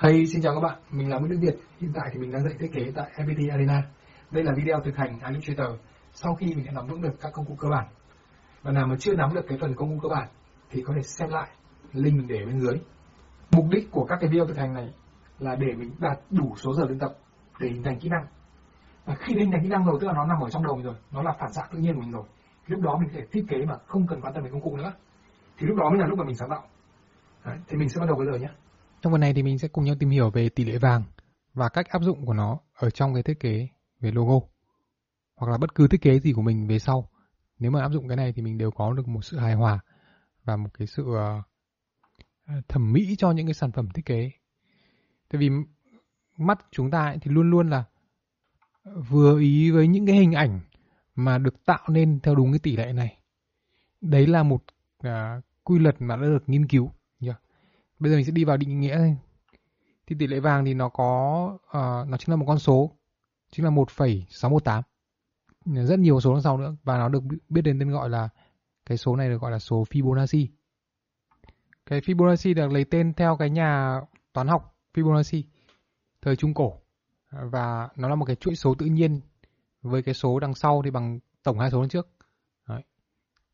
Hey, xin chào các bạn, mình là Nguyễn Đức Việt. Hiện tại thì mình đang dạy thiết kế tại FPT Arena. Đây là video thực hành Illustrator sau khi mình đã nắm vững được các công cụ cơ bản. Và nào mà chưa nắm được cái phần công cụ cơ bản thì có thể xem lại link mình để bên dưới. Mục đích của các cái video thực hành này là để mình đạt đủ số giờ luyện tập để hình thành kỹ năng. Và khi hình thành kỹ năng rồi tức là nó nằm ở trong đầu mình rồi, nó là phản xạ tự nhiên của mình rồi. Lúc đó mình có thể thiết kế mà không cần quan tâm đến công cụ nữa. Thì lúc đó mới là lúc mà mình sáng tạo. Đấy, thì mình sẽ bắt đầu bây giờ nhé. Trong phần này thì mình sẽ cùng nhau tìm hiểu về tỷ lệ vàng và cách áp dụng của nó ở trong cái thiết kế về logo, hoặc là bất cứ thiết kế gì của mình về sau. Nếu mà áp dụng cái này thì mình đều có được một sự hài hòa và một cái sự ờ, ờ, thẩm mỹ cho những cái sản phẩm thiết kế. Tại vì mắt chúng ta ấy thì luôn luôn là vừa ý với những cái hình ảnh mà được tạo nên theo đúng cái tỷ lệ này. Đấy là một ờ, quy luật mà đã được nghiên cứu. Bây giờ mình sẽ đi vào định nghĩa thôi. Thì tỷ lệ vàng thì nó có uh, nó chính là một con số chính là 1,618. Rất nhiều số đằng sau nữa và nó được biết đến tên gọi là cái số này được gọi là số Fibonacci. Cái Fibonacci được lấy tên theo cái nhà toán học Fibonacci thời Trung Cổ và nó là một cái chuỗi số tự nhiên với cái số đằng sau thì bằng tổng hai số đằng trước. Đấy.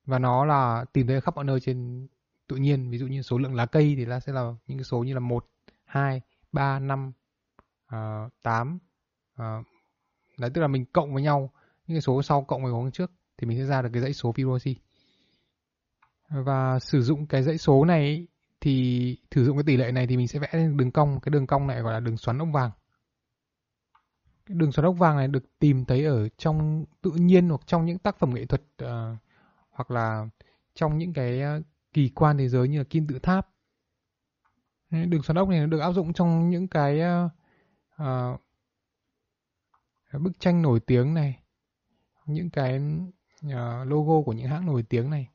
Và nó là tìm thấy khắp mọi nơi trên tự nhiên, ví dụ như số lượng lá cây thì là sẽ là những cái số như là 1, 2, 3, 5, uh, 8, uh, đấy tức là mình cộng với nhau những cái số sau cộng với số trước thì mình sẽ ra được cái dãy số Fibonacci. Và sử dụng cái dãy số này thì sử dụng cái tỷ lệ này thì mình sẽ vẽ đường cong, cái đường cong này gọi là đường xoắn ốc vàng. Cái đường xoắn ốc vàng này được tìm thấy ở trong tự nhiên hoặc trong những tác phẩm nghệ thuật uh, hoặc là trong những cái kỳ quan thế giới như là kim tự tháp. Đường xoắn ốc này được áp dụng trong những cái uh, bức tranh nổi tiếng này, những cái uh, logo của những hãng nổi tiếng này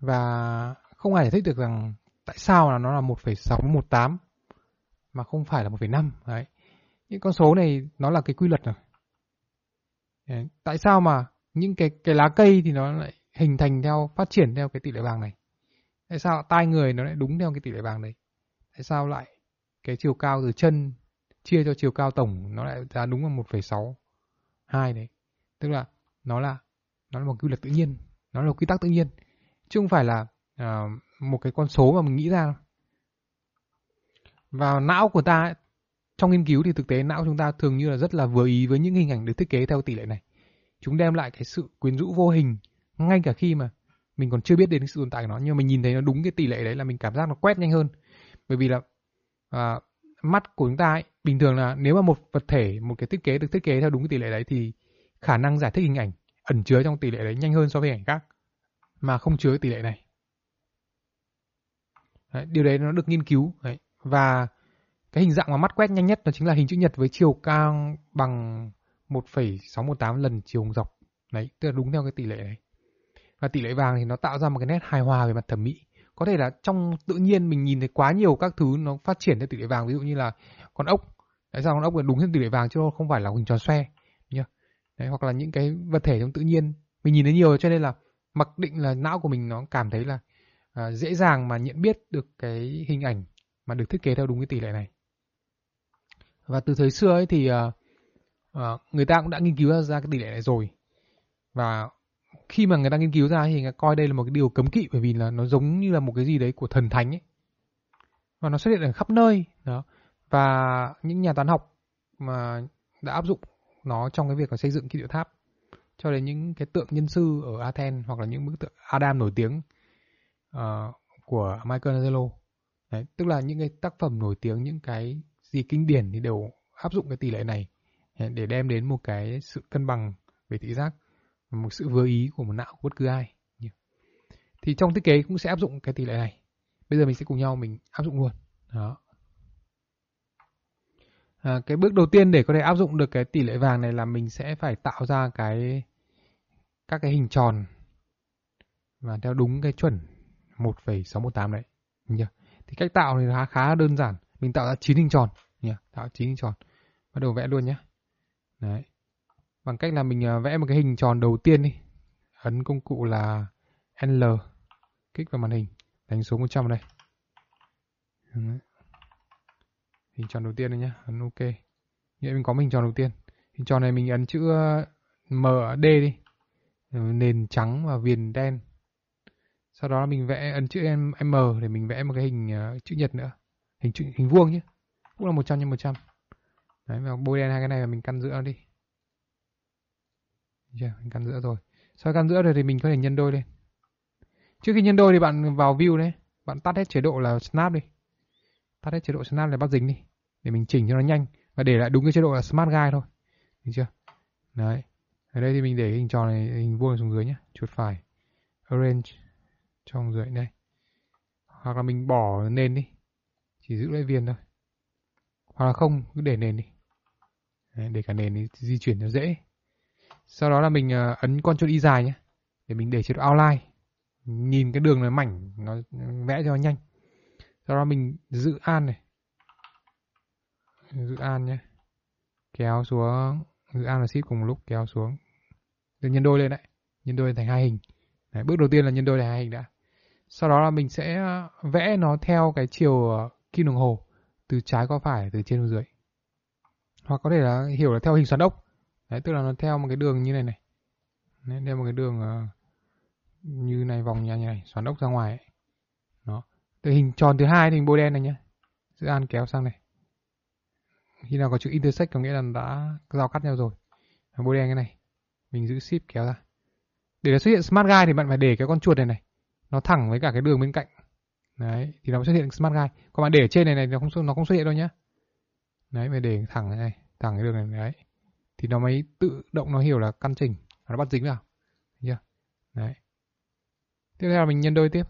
và không ai giải thích được rằng tại sao là nó là 1,618 mà không phải là 1,5 đấy. Những con số này nó là cái quy luật rồi. Đấy. Tại sao mà những cái cái lá cây thì nó lại hình thành theo phát triển theo cái tỷ lệ vàng này? Tại sao tai người nó lại đúng theo cái tỷ lệ vàng đấy? Tại sao lại cái chiều cao từ chân chia cho chiều cao tổng nó lại ra đúng là 1,62 đấy? Tức là nó là nó là một quy luật tự nhiên, nó là một quy tắc tự nhiên chứ không phải là uh, một cái con số mà mình nghĩ ra. Và não của ta ấy, trong nghiên cứu thì thực tế não chúng ta thường như là rất là vừa ý với những hình ảnh được thiết kế theo tỷ lệ này. Chúng đem lại cái sự quyến rũ vô hình ngay cả khi mà mình còn chưa biết đến sự tồn tại của nó nhưng mà mình nhìn thấy nó đúng cái tỷ lệ đấy là mình cảm giác nó quét nhanh hơn. Bởi vì là à, mắt của chúng ta ấy, bình thường là nếu mà một vật thể, một cái thiết kế được thiết kế theo đúng cái tỷ lệ đấy thì khả năng giải thích hình ảnh ẩn chứa trong tỷ lệ đấy nhanh hơn so với hình ảnh khác mà không chứa tỷ lệ này. Đấy, điều đấy nó được nghiên cứu đấy. và cái hình dạng mà mắt quét nhanh nhất đó chính là hình chữ nhật với chiều cao bằng 1,618 lần chiều dọc. Đấy, tức là đúng theo cái tỷ lệ này. Và tỷ lệ vàng thì nó tạo ra một cái nét hài hòa về mặt thẩm mỹ. Có thể là trong tự nhiên mình nhìn thấy quá nhiều các thứ nó phát triển theo tỷ lệ vàng. Ví dụ như là con ốc. Tại sao con ốc là đúng theo tỷ lệ vàng chứ không phải là hình tròn xoe. Nhá. Đấy, hoặc là những cái vật thể trong tự nhiên. Mình nhìn thấy nhiều cho nên là mặc định là não của mình nó cảm thấy là à, dễ dàng mà nhận biết được cái hình ảnh mà được thiết kế theo đúng cái tỷ lệ này. Và từ thời xưa ấy thì à, à, người ta cũng đã nghiên cứu ra cái tỷ lệ này rồi. Và khi mà người ta nghiên cứu ra thì người ta coi đây là một cái điều cấm kỵ bởi vì là nó giống như là một cái gì đấy của thần thánh ấy. Và nó xuất hiện ở khắp nơi. Đó. Và những nhà toán học mà đã áp dụng nó trong cái việc là xây dựng kim tự tháp cho đến những cái tượng nhân sư ở Athens hoặc là những bức tượng Adam nổi tiếng uh, của Michelangelo. Đấy, tức là những cái tác phẩm nổi tiếng, những cái gì kinh điển thì đều áp dụng cái tỷ lệ này để đem đến một cái sự cân bằng về thị giác một sự vừa ý của một não của bất cứ ai. Thì trong thiết kế cũng sẽ áp dụng cái tỷ lệ này. Bây giờ mình sẽ cùng nhau mình áp dụng luôn. Đó. À, cái bước đầu tiên để có thể áp dụng được cái tỷ lệ vàng này là mình sẽ phải tạo ra cái các cái hình tròn và theo đúng cái chuẩn 1,618 đấy. Nhỉ? Thì cách tạo thì khá, khá đơn giản. Mình tạo ra 9 hình tròn. Nhỉ? Tạo 9 hình tròn. Bắt đầu vẽ luôn nhé. Đấy. Bằng cách là mình à, vẽ một cái hình tròn đầu tiên đi. Ấn công cụ là L. Kích vào màn hình. Đánh số 100 đây. Hình tròn đầu tiên đây nhá, ấn ok nghĩa mình có hình tròn đầu tiên hình tròn này mình ấn chữ à, M D đi nền trắng và viền đen sau đó mình vẽ, ấn chữ M để mình vẽ một cái hình à, chữ nhật nữa hình chữ, hình vuông nhé cũng là 100 nhân 100 đấy, và bôi đen hai cái này là mình căn giữa đi Dạ, yeah, mình căn giữa rồi sau căn giữa rồi thì mình có thể nhân đôi lên. Trước khi nhân đôi thì bạn vào view đấy. Bạn tắt hết chế độ là snap đi. Tắt hết chế độ snap là bắt dính đi. Để mình chỉnh cho nó nhanh. Và để lại đúng cái chế độ là smart guide thôi. Được chưa? Đấy. Ở đây thì mình để hình tròn này hình vuông xuống dưới nhé chuột phải. Arrange trong dưới đây hoặc là mình bỏ nền đi. Chỉ giữ lại viền thôi. Hoặc là không cứ để nền đi. Đấy, để cả nền đi di chuyển cho dễ sau đó là mình ờ, ấn con chuột Y dài nhé để mình để chế độ outline. Nhìn cái đường nó mảnh nó vẽ cho nó nhanh. Sau đó mình giữ an này. Giữ an nhé. Kéo xuống giữ an và shift cùng một lúc kéo xuống. Được nhân đôi lên đấy nhân đôi thành hai hình. Đấy, bước đầu tiên là nhân đôi thành hai hình đã. Sau đó là mình sẽ ờ, vẽ nó theo cái chiều ờ, kim đồng hồ từ trái qua phải từ trên xuống dưới. Hoặc có thể là hiểu là theo hình xoắn ốc đấy tức là nó theo một cái đường như này này. Đấy, theo một cái đường uh, như này vòng nhà này xoắn ốc ra ngoài ấy. đó. Từ hình tròn thứ hai thì hình bôi đen này nhá. Giữ an kéo sang này. Khi nào có chữ intersect có nghĩa là đã giao cắt nhau rồi. Bôi đen cái này. Mình giữ ship kéo ra. Để nó xuất hiện smart guy thì bạn phải để cái con chuột này này nó thẳng với cả cái đường bên cạnh. Đấy thì nó mới xuất hiện smart guy. Còn bạn để ở trên này này nó không nó không xuất hiện đâu nhá. Đấy phải để thẳng này, này thẳng cái đường này đấy thì nó mới tự động nó hiểu là căn chỉnh, nó bắt dính vào. Thấy chưa? Đấy. Tiếp theo là mình nhân đôi tiếp.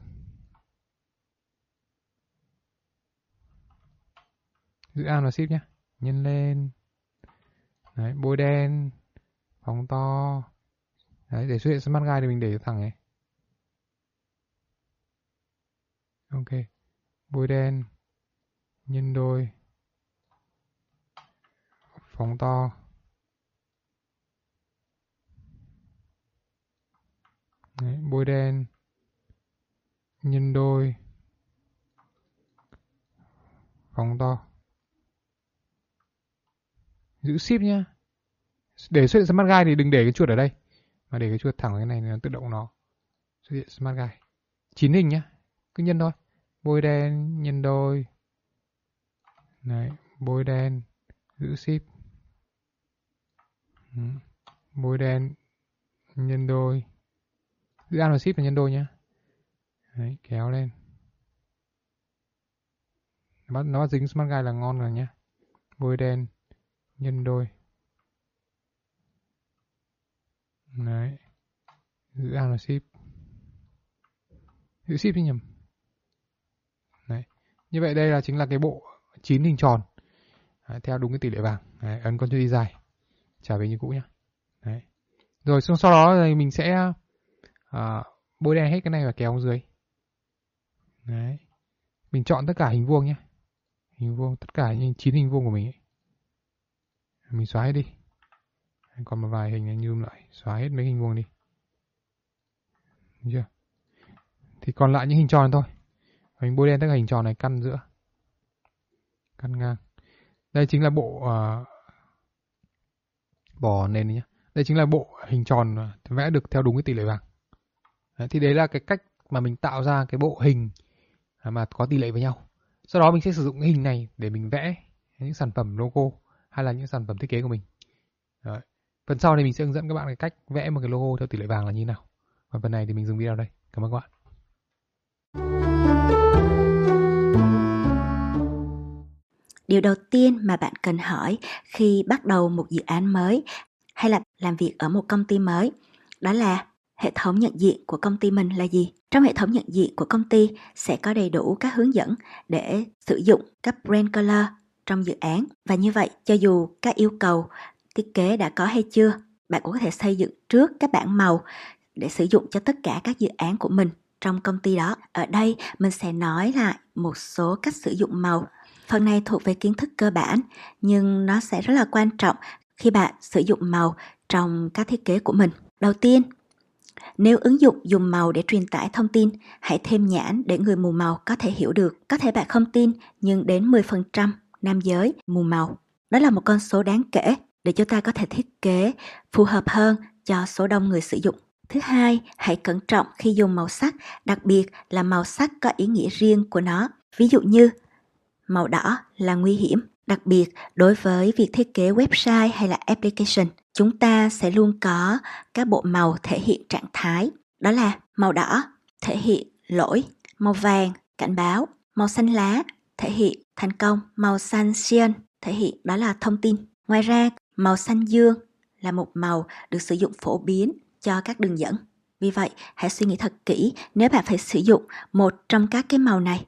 Giữ an và ship nhé nhân lên. Đấy, bôi đen, phóng to. Đấy, để xuất hiện smart guide thì mình để thẳng này. Ok. Bôi đen. Nhân đôi. Phóng to. Đấy, bôi đen nhân đôi phóng to. Giữ ship nhá. Để xuất hiện smart guide thì đừng để cái chuột ở đây. Mà để cái chuột thẳng cái này nó tự động nó xuất hiện smart guide chín hình nhá cứ nhân thôi. Bôi đen nhân đôi. Này bôi đen giữ ship. Bôi đen nhân đôi giữ ăn và ship là nhân đôi nhé, Đấy, kéo lên. Bắt nó dính smart guide là ngon rồi nhé bôi đen nhân đôi. Đấy. Giữ ăn và ship. Giữ ship đi nhầm. Đấy. Như vậy đây là chính là cái bộ chín hình tròn. Đấy, theo đúng cái tỷ lệ vàng. Đấy, ấn con chuột đi dài. Trả về như cũ nhá. Đấy. Rồi xong sau đó thì mình sẽ à, bôi đen hết cái này và kéo xuống dưới. Đấy. Mình chọn tất cả hình vuông nhé. Hình vuông tất cả những chín hình vuông của mình ấy. mình xóa hết đi. Còn một vài hình như lại xóa hết mấy hình vuông đi. Được chưa? Thì còn lại những hình tròn thôi. Mình bôi đen tất cả hình tròn này căn giữa. Căn ngang. Đây chính là bộ ờ, uh, bỏ nền nhé. Đây chính là bộ hình tròn vẽ được theo đúng cái tỷ lệ vàng đấy, thì đấy là cái cách mà mình tạo ra cái bộ hình à, mà có tỷ lệ với nhau. Sau đó mình sẽ sử dụng cái hình này để mình vẽ những sản phẩm logo hay là những sản phẩm thiết kế của mình. Đấy. phần sau thì mình sẽ hướng dẫn các bạn cái cách vẽ một cái logo theo tỷ lệ vàng là như nào. Và phần này thì mình dừng video đây. Cảm ơn các bạn. Điều đầu tiên mà bạn cần hỏi khi bắt đầu một dự án mới hay là làm việc ở một công ty mới đó là hệ thống nhận diện của công ty mình là gì? Trong hệ thống nhận diện của công ty sẽ có đầy đủ các hướng dẫn để sử dụng các brand color trong dự án. Và như vậy, cho dù các yêu cầu thiết kế đã có hay chưa, bạn cũng có thể xây dựng trước các bảng màu để sử dụng cho tất cả các dự án của mình trong công ty đó. Ở đây, mình sẽ nói lại một số cách sử dụng màu. Phần này thuộc về kiến thức cơ bản, nhưng nó sẽ rất là quan trọng khi bạn sử dụng màu trong các thiết kế của mình. Đầu tiên nếu ứng dụng dùng màu để truyền tải thông tin, hãy thêm nhãn để người mù màu có thể hiểu được. Có thể bạn không tin, nhưng đến 10% nam giới mù màu. Đó là một con số đáng kể để chúng ta có thể thiết kế phù hợp hơn cho số đông người sử dụng. Thứ hai, hãy cẩn trọng khi dùng màu sắc, đặc biệt là màu sắc có ý nghĩa riêng của nó. Ví dụ như màu đỏ là nguy hiểm, đặc biệt đối với việc thiết kế website hay là application. Chúng ta sẽ luôn có các bộ màu thể hiện trạng thái. Đó là màu đỏ thể hiện lỗi, màu vàng cảnh báo, màu xanh lá thể hiện thành công, màu xanh xiên thể hiện đó là thông tin. Ngoài ra, màu xanh dương là một màu được sử dụng phổ biến cho các đường dẫn. Vì vậy, hãy suy nghĩ thật kỹ nếu bạn phải sử dụng một trong các cái màu này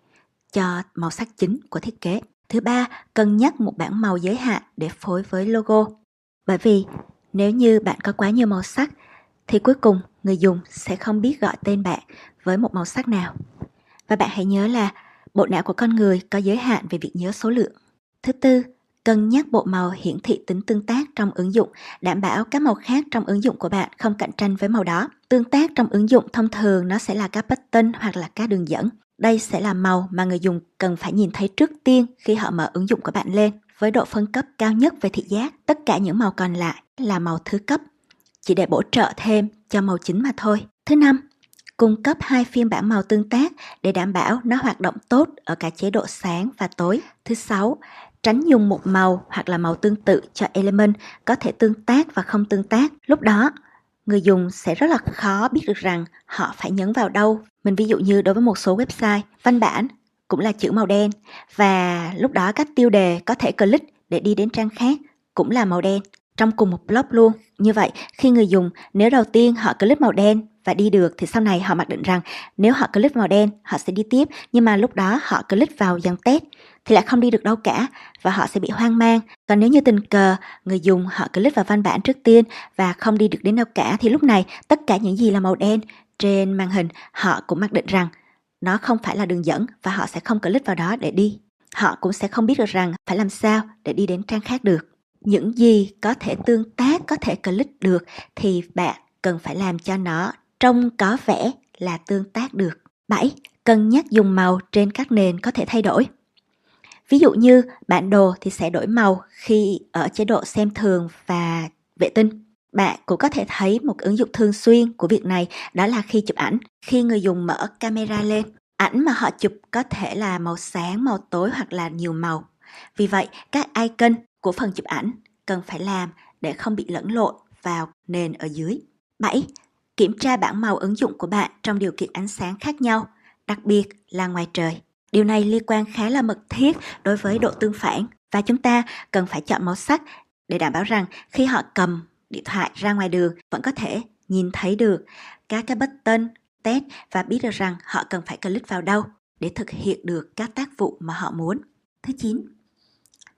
cho màu sắc chính của thiết kế. Thứ ba, cân nhắc một bảng màu giới hạn để phối với logo. Bởi vì nếu như bạn có quá nhiều màu sắc thì cuối cùng người dùng sẽ không biết gọi tên bạn với một màu sắc nào. Và bạn hãy nhớ là bộ não của con người có giới hạn về việc nhớ số lượng. Thứ tư, cân nhắc bộ màu hiển thị tính tương tác trong ứng dụng, đảm bảo các màu khác trong ứng dụng của bạn không cạnh tranh với màu đó. Tương tác trong ứng dụng thông thường nó sẽ là các button hoặc là các đường dẫn. Đây sẽ là màu mà người dùng cần phải nhìn thấy trước tiên khi họ mở ứng dụng của bạn lên. Với độ phân cấp cao nhất về thị giác, tất cả những màu còn lại là màu thứ cấp, chỉ để bổ trợ thêm cho màu chính mà thôi. Thứ năm, cung cấp hai phiên bản màu tương tác để đảm bảo nó hoạt động tốt ở cả chế độ sáng và tối. Thứ sáu, tránh dùng một màu hoặc là màu tương tự cho element có thể tương tác và không tương tác. Lúc đó, người dùng sẽ rất là khó biết được rằng họ phải nhấn vào đâu. Mình ví dụ như đối với một số website, văn bản cũng là chữ màu đen và lúc đó các tiêu đề có thể click để đi đến trang khác cũng là màu đen trong cùng một blog luôn. Như vậy, khi người dùng nếu đầu tiên họ click màu đen và đi được thì sau này họ mặc định rằng nếu họ click màu đen họ sẽ đi tiếp nhưng mà lúc đó họ click vào dòng test thì lại không đi được đâu cả và họ sẽ bị hoang mang. Còn nếu như tình cờ người dùng họ click vào văn bản trước tiên và không đi được đến đâu cả thì lúc này tất cả những gì là màu đen trên màn hình họ cũng mặc định rằng nó không phải là đường dẫn và họ sẽ không click vào đó để đi. Họ cũng sẽ không biết được rằng phải làm sao để đi đến trang khác được. Những gì có thể tương tác, có thể click được thì bạn cần phải làm cho nó trông có vẻ là tương tác được. 7. Cân nhắc dùng màu trên các nền có thể thay đổi. Ví dụ như bản đồ thì sẽ đổi màu khi ở chế độ xem thường và vệ tinh. Bạn cũng có thể thấy một ứng dụng thường xuyên của việc này đó là khi chụp ảnh. Khi người dùng mở camera lên, ảnh mà họ chụp có thể là màu sáng, màu tối hoặc là nhiều màu. Vì vậy, các icon của phần chụp ảnh cần phải làm để không bị lẫn lộn vào nền ở dưới. 7. Kiểm tra bảng màu ứng dụng của bạn trong điều kiện ánh sáng khác nhau, đặc biệt là ngoài trời. Điều này liên quan khá là mật thiết đối với độ tương phản và chúng ta cần phải chọn màu sắc để đảm bảo rằng khi họ cầm điện thoại ra ngoài đường vẫn có thể nhìn thấy được các cái button test và biết được rằng họ cần phải click vào đâu để thực hiện được các tác vụ mà họ muốn. Thứ 9.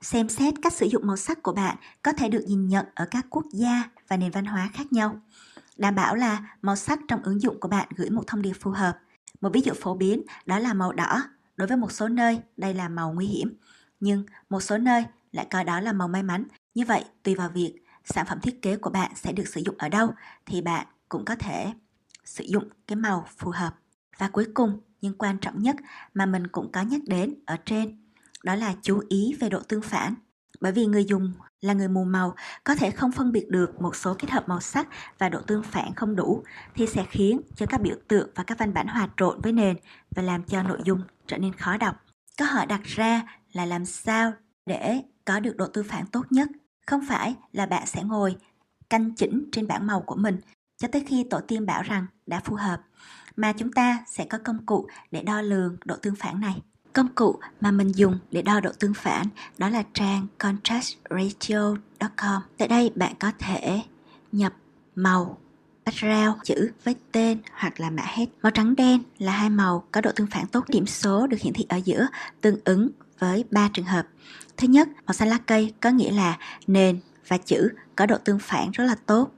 Xem xét cách sử dụng màu sắc của bạn có thể được nhìn nhận ở các quốc gia và nền văn hóa khác nhau. Đảm bảo là màu sắc trong ứng dụng của bạn gửi một thông điệp phù hợp. Một ví dụ phổ biến đó là màu đỏ Đối với một số nơi, đây là màu nguy hiểm, nhưng một số nơi lại coi đó là màu may mắn. Như vậy, tùy vào việc sản phẩm thiết kế của bạn sẽ được sử dụng ở đâu thì bạn cũng có thể sử dụng cái màu phù hợp. Và cuối cùng, nhưng quan trọng nhất mà mình cũng có nhắc đến ở trên, đó là chú ý về độ tương phản. Bởi vì người dùng là người mù màu có thể không phân biệt được một số kết hợp màu sắc và độ tương phản không đủ thì sẽ khiến cho các biểu tượng và các văn bản hòa trộn với nền và làm cho nội dung trở nên khó đọc. Câu hỏi đặt ra là làm sao để có được độ tương phản tốt nhất. Không phải là bạn sẽ ngồi canh chỉnh trên bảng màu của mình cho tới khi tổ tiên bảo rằng đã phù hợp, mà chúng ta sẽ có công cụ để đo lường độ tương phản này. Công cụ mà mình dùng để đo độ tương phản đó là trang contrastratio.com. Tại đây bạn có thể nhập màu background chữ với tên hoặc là mã hết. Màu trắng đen là hai màu có độ tương phản tốt điểm số được hiển thị ở giữa tương ứng với ba trường hợp. Thứ nhất, màu xanh lá cây có nghĩa là nền và chữ có độ tương phản rất là tốt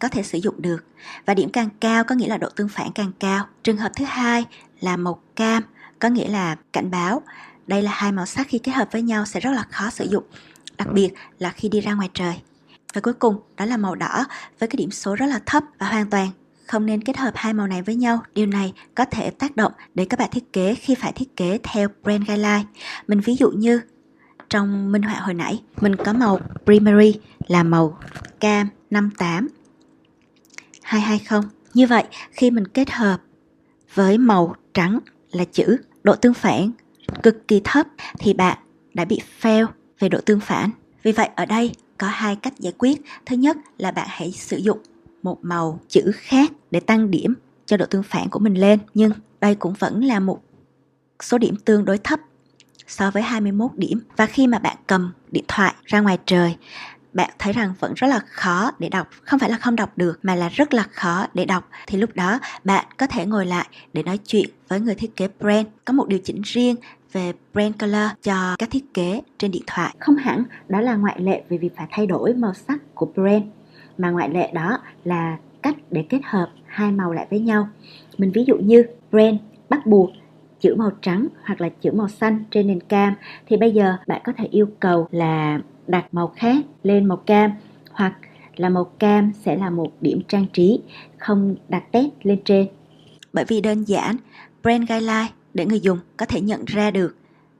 có thể sử dụng được và điểm càng cao có nghĩa là độ tương phản càng cao. Trường hợp thứ hai là màu cam có nghĩa là cảnh báo. Đây là hai màu sắc khi kết hợp với nhau sẽ rất là khó sử dụng, đặc biệt là khi đi ra ngoài trời. Và cuối cùng đó là màu đỏ với cái điểm số rất là thấp và hoàn toàn không nên kết hợp hai màu này với nhau. Điều này có thể tác động đến các bạn thiết kế khi phải thiết kế theo brand guideline. Mình ví dụ như trong minh họa hồi nãy, mình có màu primary là màu cam 58 220. Như vậy, khi mình kết hợp với màu trắng là chữ độ tương phản cực kỳ thấp thì bạn đã bị fail về độ tương phản. Vì vậy ở đây có hai cách giải quyết. Thứ nhất là bạn hãy sử dụng một màu chữ khác để tăng điểm cho độ tương phản của mình lên. Nhưng đây cũng vẫn là một số điểm tương đối thấp so với 21 điểm. Và khi mà bạn cầm điện thoại ra ngoài trời, bạn thấy rằng vẫn rất là khó để đọc không phải là không đọc được mà là rất là khó để đọc thì lúc đó bạn có thể ngồi lại để nói chuyện với người thiết kế brand có một điều chỉnh riêng về brand color cho các thiết kế trên điện thoại không hẳn đó là ngoại lệ về việc phải thay đổi màu sắc của brand mà ngoại lệ đó là cách để kết hợp hai màu lại với nhau. Mình ví dụ như brand bắt buộc, chữ màu trắng hoặc là chữ màu xanh trên nền cam. Thì bây giờ bạn có thể yêu cầu là đặt màu khác lên màu cam hoặc là màu cam sẽ là một điểm trang trí, không đặt test lên trên. Bởi vì đơn giản, brand guideline để người dùng có thể nhận ra được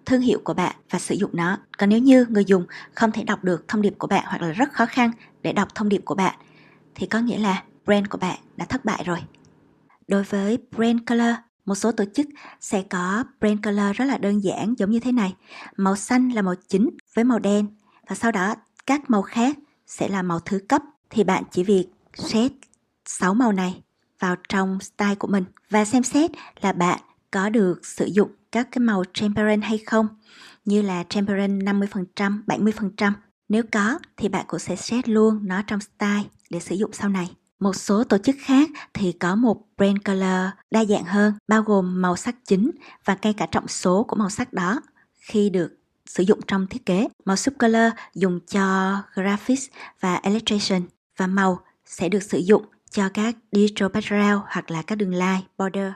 thương hiệu của bạn và sử dụng nó. Còn nếu như người dùng không thể đọc được thông điệp của bạn hoặc là rất khó khăn để đọc thông điệp của bạn, thì có nghĩa là brand của bạn đã thất bại rồi. Đối với brand color, một số tổ chức sẽ có brand color rất là đơn giản giống như thế này. Màu xanh là màu chính với màu đen và sau đó các màu khác sẽ là màu thứ cấp thì bạn chỉ việc set 6 màu này vào trong style của mình và xem xét là bạn có được sử dụng các cái màu transparent hay không như là transparent 50%, 70%. Nếu có thì bạn cũng sẽ set luôn nó trong style để sử dụng sau này. Một số tổ chức khác thì có một brand color đa dạng hơn, bao gồm màu sắc chính và ngay cả trọng số của màu sắc đó khi được sử dụng trong thiết kế. Màu subcolor dùng cho graphics và illustration và màu sẽ được sử dụng cho các digital background hoặc là các đường line, border.